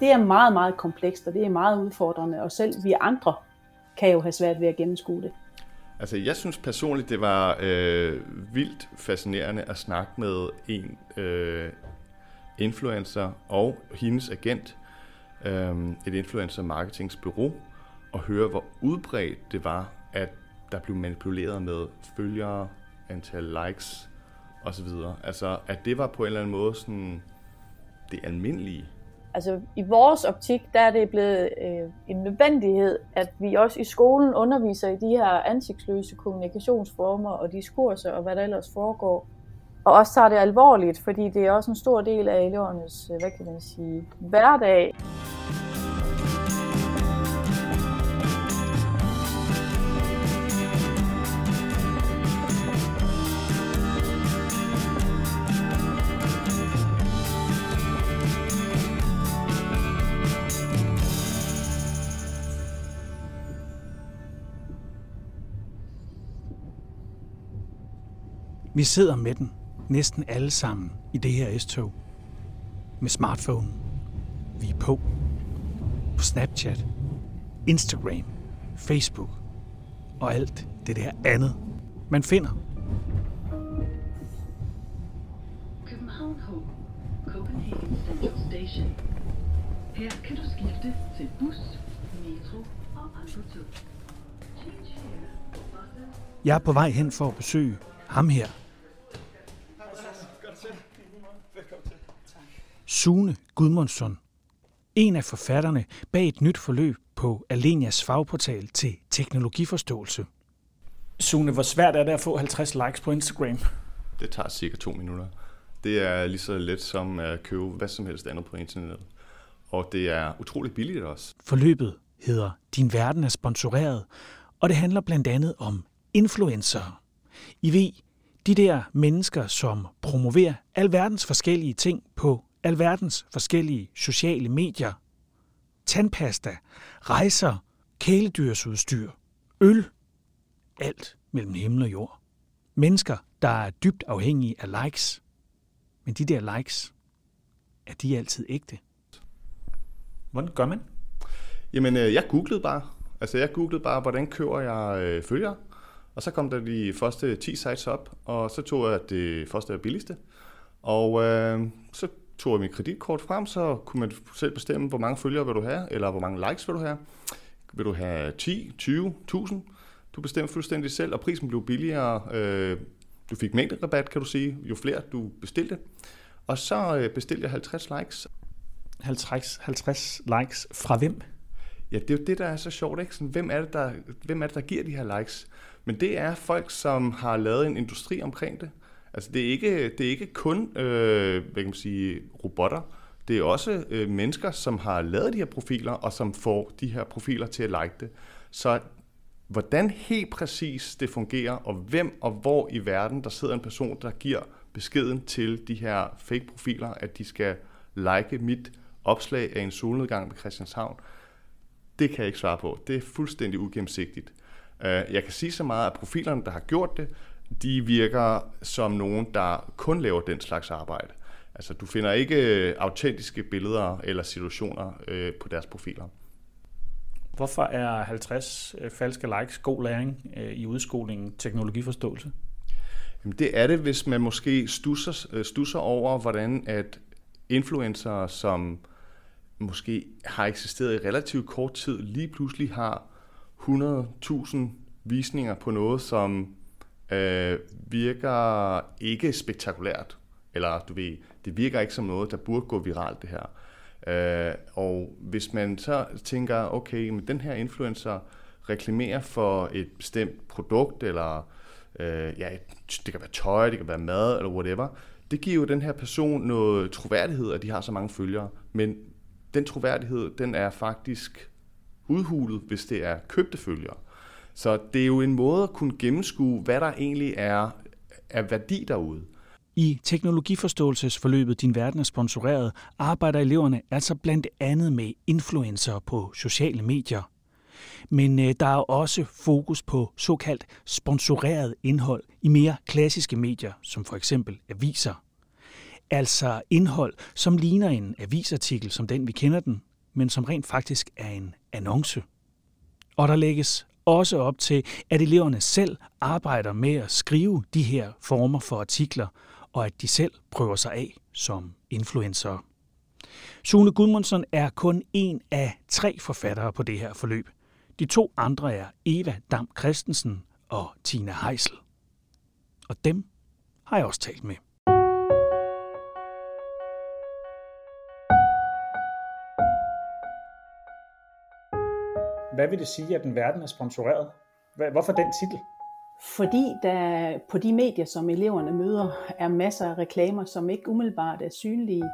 det er meget, meget komplekst, og det er meget udfordrende, og selv vi andre kan jo have svært ved at gennemskue det. Altså, jeg synes personligt, det var øh, vildt fascinerende at snakke med en øh, influencer og hendes agent, øh, et influencer marketingsbureau, og høre, hvor udbredt det var, at der blev manipuleret med følgere, antal likes osv. Altså, at det var på en eller anden måde sådan det almindelige. Altså, i vores optik, der er det blevet øh, en nødvendighed, at vi også i skolen underviser i de her ansigtsløse kommunikationsformer og diskurser og hvad der ellers foregår. Og også tager det alvorligt, fordi det er også en stor del af elevernes, øh, hvad kan man sige, hverdag. Vi sidder med den, næsten alle sammen, i det her S-tog. Med smartphone. Vi er på. På Snapchat, Instagram, Facebook og alt det der andet, man finder. København H. Copenhagen Central Station. Her kan du skifte til bus, metro og andre tog. Jeg er på vej hen for at besøge ham her. Sune Gudmundsson. En af forfatterne bag et nyt forløb på Alenias fagportal til teknologiforståelse. Sune, hvor svært er det at få 50 likes på Instagram? Det tager cirka to minutter. Det er lige så let som at købe hvad som helst andet på internettet. Og det er utroligt billigt også. Forløbet hedder Din Verden er sponsoreret, og det handler blandt andet om influencer. I ved, de der mennesker, som promoverer alverdens forskellige ting på alverdens forskellige sociale medier. Tandpasta, rejser, kæledyrsudstyr, øl, alt mellem himmel og jord. Mennesker, der er dybt afhængige af likes. Men de der likes, er de altid ægte? Hvordan gør man? Jamen, øh, jeg googlede bare. Altså, jeg googlede bare, hvordan køber jeg øh, følger. Og så kom der de første 10 sites op, og så tog jeg det første og billigste. Og øh, så tog jeg mit kreditkort frem, så kunne man selv bestemme, hvor mange følgere vil du have, eller hvor mange likes vil du have. Vil du have 10, 20, 1000? Du bestemmer fuldstændig selv, og prisen blev billigere. Øh, du fik mængderabat, kan du sige, jo flere du bestilte. Og så øh, bestilte jeg 50 likes. 50, 50 likes fra hvem? Ja, det er jo det, der er så sjovt, ikke? Sådan, hvem, er det, der, hvem er det, der giver de her likes? Men det er folk, som har lavet en industri omkring det. Altså, det er ikke, det er ikke kun øh, hvad kan man sige, robotter. Det er også øh, mennesker, som har lavet de her profiler, og som får de her profiler til at like det. Så hvordan helt præcis det fungerer, og hvem og hvor i verden der sidder en person, der giver beskeden til de her fake-profiler, at de skal like mit opslag af en solnedgang ved Christianshavn, det kan jeg ikke svare på. Det er fuldstændig ugennemsigtigt. Øh, jeg kan sige så meget, at profilerne, der har gjort det, de virker som nogen, der kun laver den slags arbejde. Altså, du finder ikke øh, autentiske billeder eller situationer øh, på deres profiler. Hvorfor er 50 øh, falske likes god læring øh, i udskolingen teknologiforståelse? Jamen, det er det, hvis man måske stusser, øh, stusser over, hvordan at influencer, som måske har eksisteret i relativt kort tid, lige pludselig har 100.000 visninger på noget, som øh, virker ikke spektakulært. Eller du ved, det virker ikke som noget, der burde gå viralt det her. Øh, og hvis man så tænker, okay, men den her influencer reklamerer for et bestemt produkt, eller øh, ja, det kan være tøj, det kan være mad, eller whatever, det giver jo den her person noget troværdighed, at de har så mange følgere. Men den troværdighed, den er faktisk udhulet, hvis det er købte følgere. Så det er jo en måde at kunne gennemskue, hvad der egentlig er af værdi derude. I teknologiforståelsesforløbet Din Verden er sponsoreret, arbejder eleverne altså blandt andet med influencer på sociale medier. Men øh, der er også fokus på såkaldt sponsoreret indhold i mere klassiske medier, som for eksempel aviser. Altså indhold, som ligner en avisartikel, som den vi kender den, men som rent faktisk er en annonce. Og der lægges også op til, at eleverne selv arbejder med at skrive de her former for artikler, og at de selv prøver sig af som influencer. Sune Gudmundsson er kun en af tre forfattere på det her forløb. De to andre er Eva Dam Christensen og Tina Heisel. Og dem har jeg også talt med. Hvad vil det sige, at den verden er sponsoreret? Hvorfor den titel? Fordi der på de medier, som eleverne møder, er masser af reklamer, som ikke umiddelbart er synlige.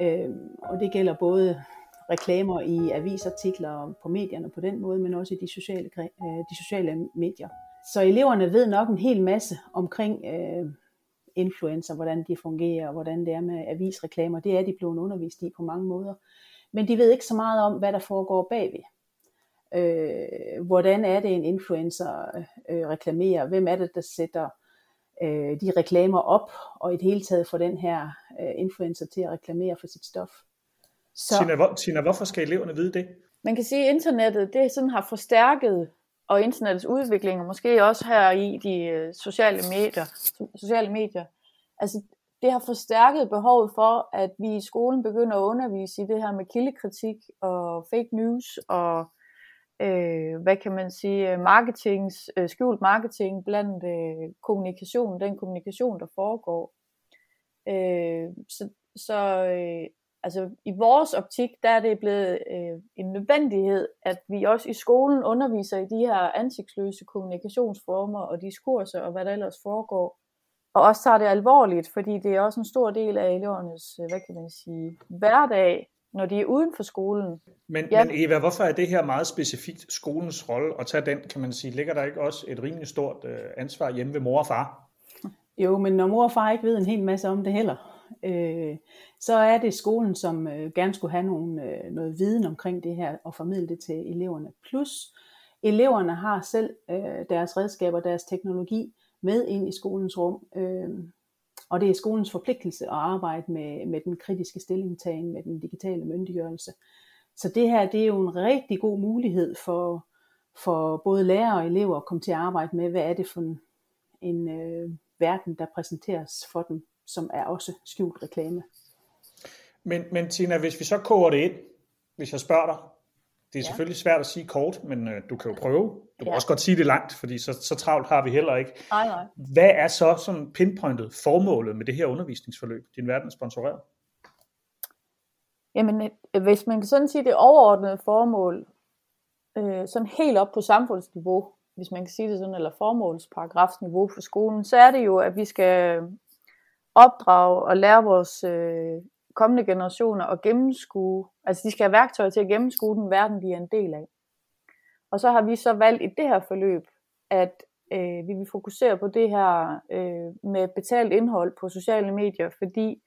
Øh, og det gælder både reklamer i avisartikler på medierne på den måde, men også i de sociale, øh, de sociale medier. Så eleverne ved nok en hel masse omkring øh, influencer, hvordan de fungerer, hvordan det er med avisreklamer. Det er de blevet undervist i på mange måder. Men de ved ikke så meget om, hvad der foregår bagved. Øh, hvordan er det, en influencer øh, reklamerer? Hvem er det, der sætter øh, de reklamer op, og i det hele taget får den her øh, influencer til at reklamere for sit stof? Så, Tina, hvor, Tina, hvorfor skal eleverne vide det? Man kan sige, at internettet det sådan har forstærket og internettets udvikling, og måske også her i de øh, sociale medier, sociale medier, altså det har forstærket behovet for, at vi i skolen begynder at undervise i det her med kildekritik og fake news og øh, hvad kan man sige, øh, marketings, øh, skjult marketing blandt øh, kommunikation, den kommunikation, der foregår. Øh, så så øh, altså, i vores optik, der er det blevet øh, en nødvendighed, at vi også i skolen underviser i de her ansigtsløse kommunikationsformer og diskurser og hvad der ellers foregår. Og også tager det alvorligt, fordi det er også en stor del af elevernes, øh, hvad kan man sige, hverdag, når de er uden for skolen. Men, ja. men Eva, hvorfor er det her meget specifikt skolens rolle at tage den, kan man sige, ligger der ikke også et rimelig stort øh, ansvar hjemme ved mor og far? Jo, men når mor og far ikke ved en hel masse om det heller, øh, så er det skolen, som øh, gerne skulle have nogle, øh, noget viden omkring det her og formidle det til eleverne. Plus, eleverne har selv øh, deres redskaber, deres teknologi med ind i skolens rum. Øh, og det er skolens forpligtelse at arbejde med, med den kritiske stillingtagen, med den digitale myndiggørelse. Så det her det er jo en rigtig god mulighed for, for både lærere og elever at komme til at arbejde med, hvad er det for en, en øh, verden, der præsenteres for dem, som er også skjult reklame. Men, men Tina, hvis vi så koger det ind, hvis jeg spørger dig, det er ja. selvfølgelig svært at sige kort, men øh, du kan jo prøve. Du kan ja. også godt sige det langt, fordi så, så travlt har vi heller ikke. Nej, nej. Hvad er så sådan pinpointet formålet med det her undervisningsforløb, din verden er sponsoreret? Jamen, øh, hvis man kan sådan sige det overordnede formål, øh, sådan helt op på samfundsniveau, hvis man kan sige det sådan, eller formålsparagrafsniveau for skolen, så er det jo, at vi skal opdrage og lære vores øh, kommende generationer at gennemskue, altså de skal have værktøjer til at gennemskue den verden, de er en del af. Og så har vi så valgt i det her forløb, at øh, vi vil fokusere på det her øh, med betalt indhold på sociale medier, fordi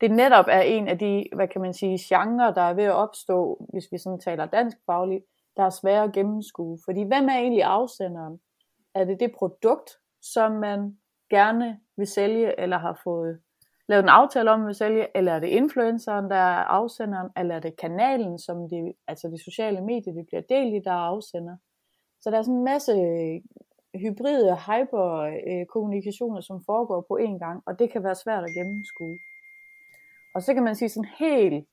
det netop er en af de, hvad kan man sige, genrer, der er ved at opstå, hvis vi sådan taler dansk fagligt, der er svære at gennemskue. Fordi hvem er egentlig afsenderen? Er det det produkt, som man gerne vil sælge, eller har fået lavet en aftale om at sælge, eller er det influenceren, der er afsenderen, eller er det kanalen, som de, altså de sociale medier, vi bliver delt i, der er afsender. Så der er sådan en masse øh, hybride hyperkommunikationer, som foregår på én gang, og det kan være svært at gennemskue. Og så kan man sige sådan helt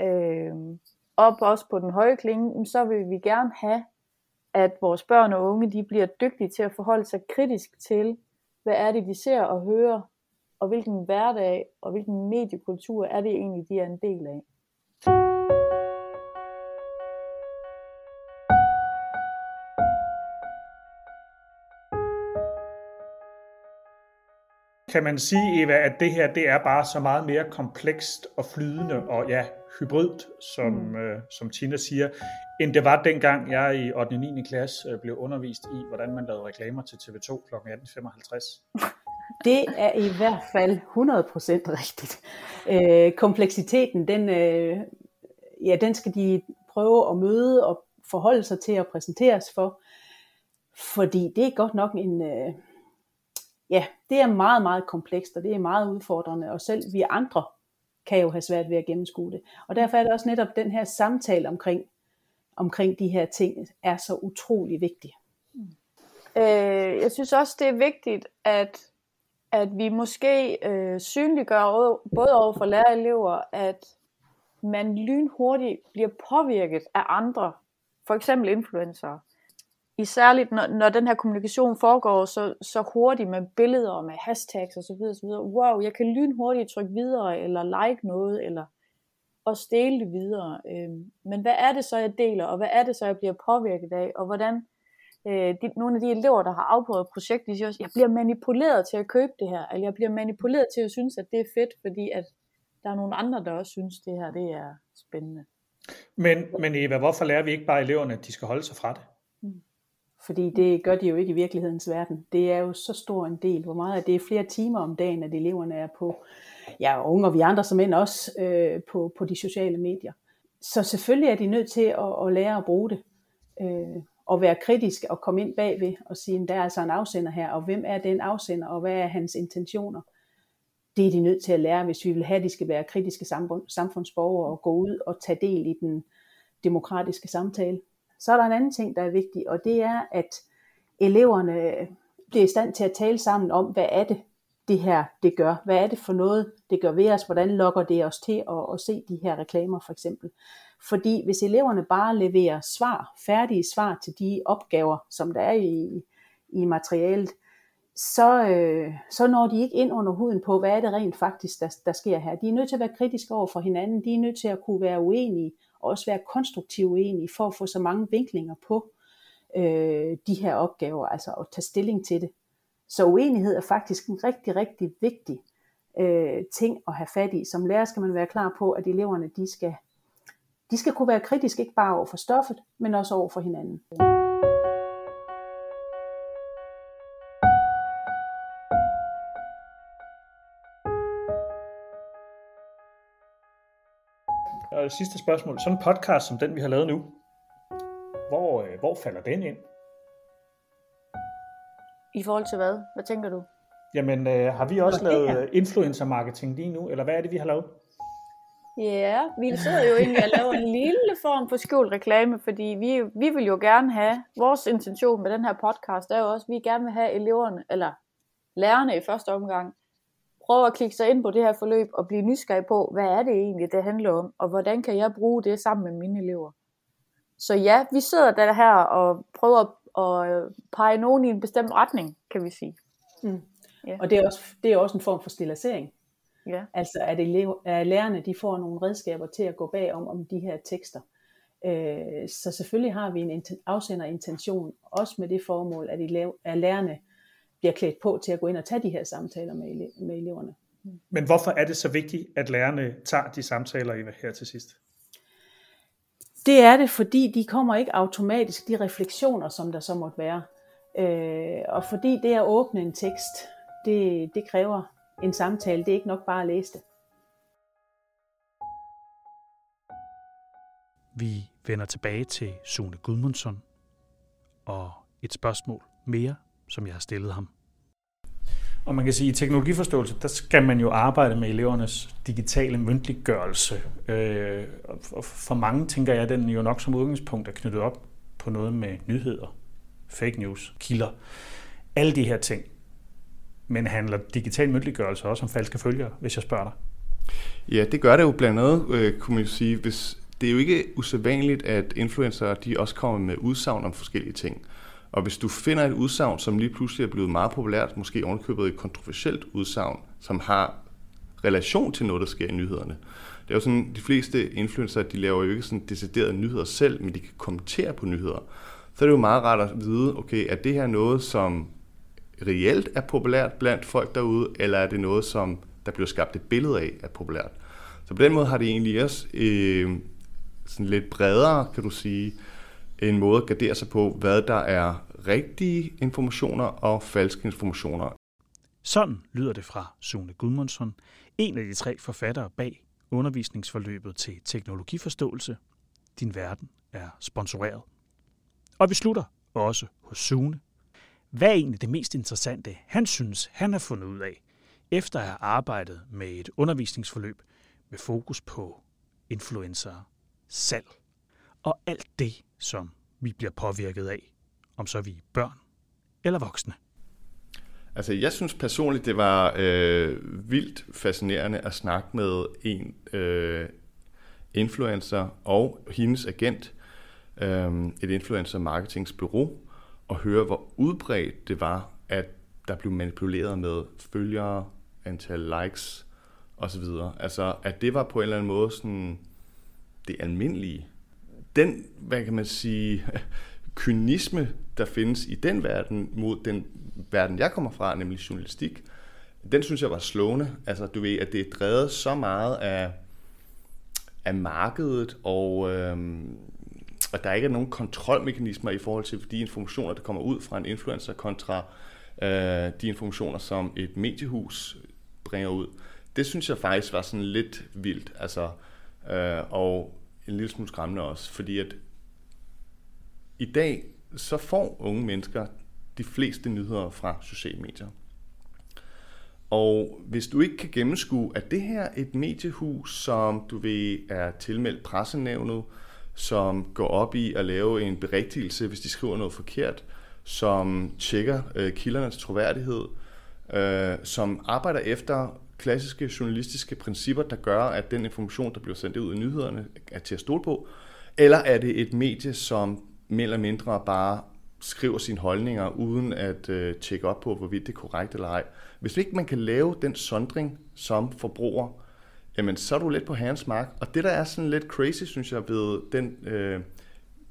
øh, op også på den høje klinge, så vil vi gerne have, at vores børn og unge, de bliver dygtige til at forholde sig kritisk til, hvad er det, de ser og hører og hvilken hverdag og hvilken mediekultur er det egentlig, de er en del af. Kan man sige, Eva, at det her det er bare så meget mere komplekst og flydende og ja, hybridt, som, mm. øh, som Tina siger, end det var dengang jeg i 8. og 9. klasse øh, blev undervist i, hvordan man lavede reklamer til TV2 kl. 18.55. Det er i hvert fald 100% rigtigt. Øh, kompleksiteten, den, øh, ja, den skal de prøve at møde og forholde sig til og præsenteres for. Fordi det er godt nok en, øh, ja, det er meget, meget komplekst, og det er meget udfordrende, og selv vi andre kan jo have svært ved at gennemskue det. Og derfor er det også netop den her samtale omkring, omkring de her ting, er så utrolig vigtig. Øh, jeg synes også, det er vigtigt, at, at vi måske øh, synliggør både over for lærere og elever, at man lynhurtigt bliver påvirket af andre, for eksempel influencer. Isærligt når, når den her kommunikation foregår så, så hurtigt med billeder og med hashtags osv. osv. Wow, jeg kan lynhurtigt trykke videre, eller like noget, eller og dele det videre. Øhm, men hvad er det så, jeg deler, og hvad er det så, jeg bliver påvirket af, og hvordan øh, de, nogle af de elever, der har afprøvet projektet, de siger også, jeg bliver manipuleret til at købe det her, eller jeg bliver manipuleret til at synes, at det er fedt, fordi at der er nogle andre, der også synes, det her det er spændende. Men, men Eva, hvorfor lærer vi ikke bare eleverne, at de skal holde sig fra det? Mm. Fordi det gør de jo ikke i virkelighedens verden. Det er jo så stor en del. Hvor meget er det er flere timer om dagen, at eleverne er på, ja, unge og vi andre som end også, øh, på, på de sociale medier. Så selvfølgelig er de nødt til at, at lære at bruge det. Øh, og være kritisk og komme ind bagved og sige, der er altså en afsender her, og hvem er den afsender, og hvad er hans intentioner? Det er de nødt til at lære, hvis vi vil have, at de skal være kritiske samfundsborgere og gå ud og tage del i den demokratiske samtale. Så er der en anden ting, der er vigtig, og det er, at eleverne bliver i stand til at tale sammen om, hvad er det, det her det gør? Hvad er det for noget, det gør ved os? Hvordan lokker det os til at, at se de her reklamer for eksempel? Fordi hvis eleverne bare leverer svar, færdige svar til de opgaver, som der er i, i materialet, så, øh, så når de ikke ind under huden på, hvad er det rent faktisk, der, der sker her. De er nødt til at være kritiske over for hinanden, de er nødt til at kunne være uenige, og også være konstruktivt uenige, for at få så mange vinklinger på øh, de her opgaver, altså at tage stilling til det. Så uenighed er faktisk en rigtig, rigtig vigtig øh, ting at have fat i. Som lærer skal man være klar på, at eleverne de skal de skal kunne være kritiske ikke bare over for stoffet, men også over for hinanden. Og sidste spørgsmål. Sådan en podcast som den, vi har lavet nu, hvor, øh, hvor falder den ind? I forhold til hvad? Hvad tænker du? Jamen, øh, har vi også lavet influencer marketing lige nu, eller hvad er det, vi har lavet? Ja, vi sidder jo egentlig og laver en lille form for skjult reklame, fordi vi, vi vil jo gerne have, vores intention med den her podcast er jo også, at vi gerne vil have eleverne, eller lærerne i første omgang, prøve at klikke sig ind på det her forløb og blive nysgerrig på, hvad er det egentlig, det handler om, og hvordan kan jeg bruge det sammen med mine elever. Så ja, vi sidder der her og prøver at pege nogen i en bestemt retning, kan vi sige. Mm. Ja. Og det er, også, det er også en form for stilisering. Ja. Altså at, elev, at lærerne de får nogle redskaber til at gå bag om, om de her tekster. Øh, så selvfølgelig har vi en afsenderintention, også med det formål, at, elev, at lærerne bliver klædt på til at gå ind og tage de her samtaler med, ele- med eleverne. Men hvorfor er det så vigtigt, at lærerne tager de samtaler her til sidst? Det er det, fordi de kommer ikke automatisk, de refleksioner, som der så måtte være. Øh, og fordi det at åbne en tekst, det, det kræver en samtale. Det er ikke nok bare at læse det. Vi vender tilbage til Sune Gudmundsson og et spørgsmål mere, som jeg har stillet ham. Og man kan sige, at i teknologiforståelse, der skal man jo arbejde med elevernes digitale myndiggørelse. Øh, og for mange tænker jeg, at den jo nok som udgangspunkt er knyttet op på noget med nyheder, fake news, kilder. Alle de her ting. Men handler digital myndiggørelse også om falske følgere, hvis jeg spørger dig? Ja, det gør det jo blandt andet, øh, kunne man sige. Hvis, det er jo ikke usædvanligt, at influencer de også kommer med udsagn om forskellige ting. Og hvis du finder et udsagn, som lige pludselig er blevet meget populært, måske ovenkøbet et kontroversielt udsagn, som har relation til noget, der sker i nyhederne. Det er jo sådan, de fleste influencer, de laver jo ikke sådan deciderede nyheder selv, men de kan kommentere på nyheder. Så er det jo meget rart at vide, okay, er det her noget, som reelt er populært blandt folk derude, eller er det noget, som der bliver skabt et billede af, er populært. Så på den måde har det egentlig også øh, sådan lidt bredere, kan du sige, en måde at gardere sig på, hvad der er rigtige informationer og falske informationer. Sådan lyder det fra Sune Gudmundsson, en af de tre forfattere bag undervisningsforløbet til teknologiforståelse. Din verden er sponsoreret. Og vi slutter også hos Sune hvad er egentlig det mest interessante, han synes, han har fundet ud af, efter at have arbejdet med et undervisningsforløb med fokus på influencer, salg og alt det, som vi bliver påvirket af, om så vi er børn eller voksne. Altså, jeg synes personligt, det var øh, vildt fascinerende at snakke med en øh, influencer og hendes agent, øh, et influencer marketingsbureau, og høre, hvor udbredt det var, at der blev manipuleret med følgere, antal likes osv. Altså, at det var på en eller anden måde sådan det almindelige. Den, hvad kan man sige, kynisme, der findes i den verden mod den verden, jeg kommer fra, nemlig journalistik, den synes jeg var slående. Altså, du ved, at det er drevet så meget af, af markedet, og øhm, at der ikke er nogen kontrolmekanismer i forhold til de informationer, der kommer ud fra en influencer kontra øh, de informationer, som et mediehus bringer ud. Det synes jeg faktisk var sådan lidt vildt, altså, øh, og en lille smule skræmmende også, fordi at i dag så får unge mennesker de fleste nyheder fra sociale medier. Og hvis du ikke kan gennemskue, at det her et mediehus, som du ved er tilmeldt pressenævnet, som går op i at lave en berigtigelse, hvis de skriver noget forkert, som tjekker øh, kildernes troværdighed, øh, som arbejder efter klassiske journalistiske principper, der gør, at den information, der bliver sendt ud i nyhederne, er til at stole på? Eller er det et medie, som mere eller mindre bare skriver sine holdninger, uden at øh, tjekke op på, hvorvidt det er korrekt eller ej? Hvis ikke man kan lave den sondring som forbruger, jamen så er du lidt på herrens mark. Og det, der er sådan lidt crazy, synes jeg, ved den øh,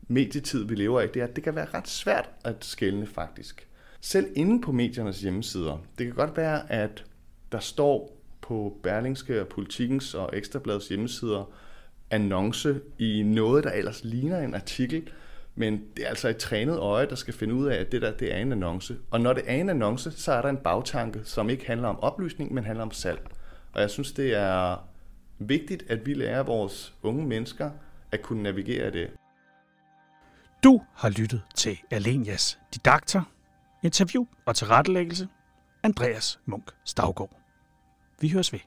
medietid, vi lever i, det er, at det kan være ret svært at skælne faktisk. Selv inde på mediernes hjemmesider. Det kan godt være, at der står på Berlingske og Politikens og Ekstrabladets hjemmesider annonce i noget, der ellers ligner en artikel, men det er altså et trænet øje, der skal finde ud af, at det der det er en annonce. Og når det er en annonce, så er der en bagtanke, som ikke handler om oplysning, men handler om salg. Og jeg synes, det er vigtigt, at vi lærer vores unge mennesker at kunne navigere det. Du har lyttet til Alenias didakter, interview og tilrettelæggelse, Andreas Munk Stavgaard. Vi høres ved.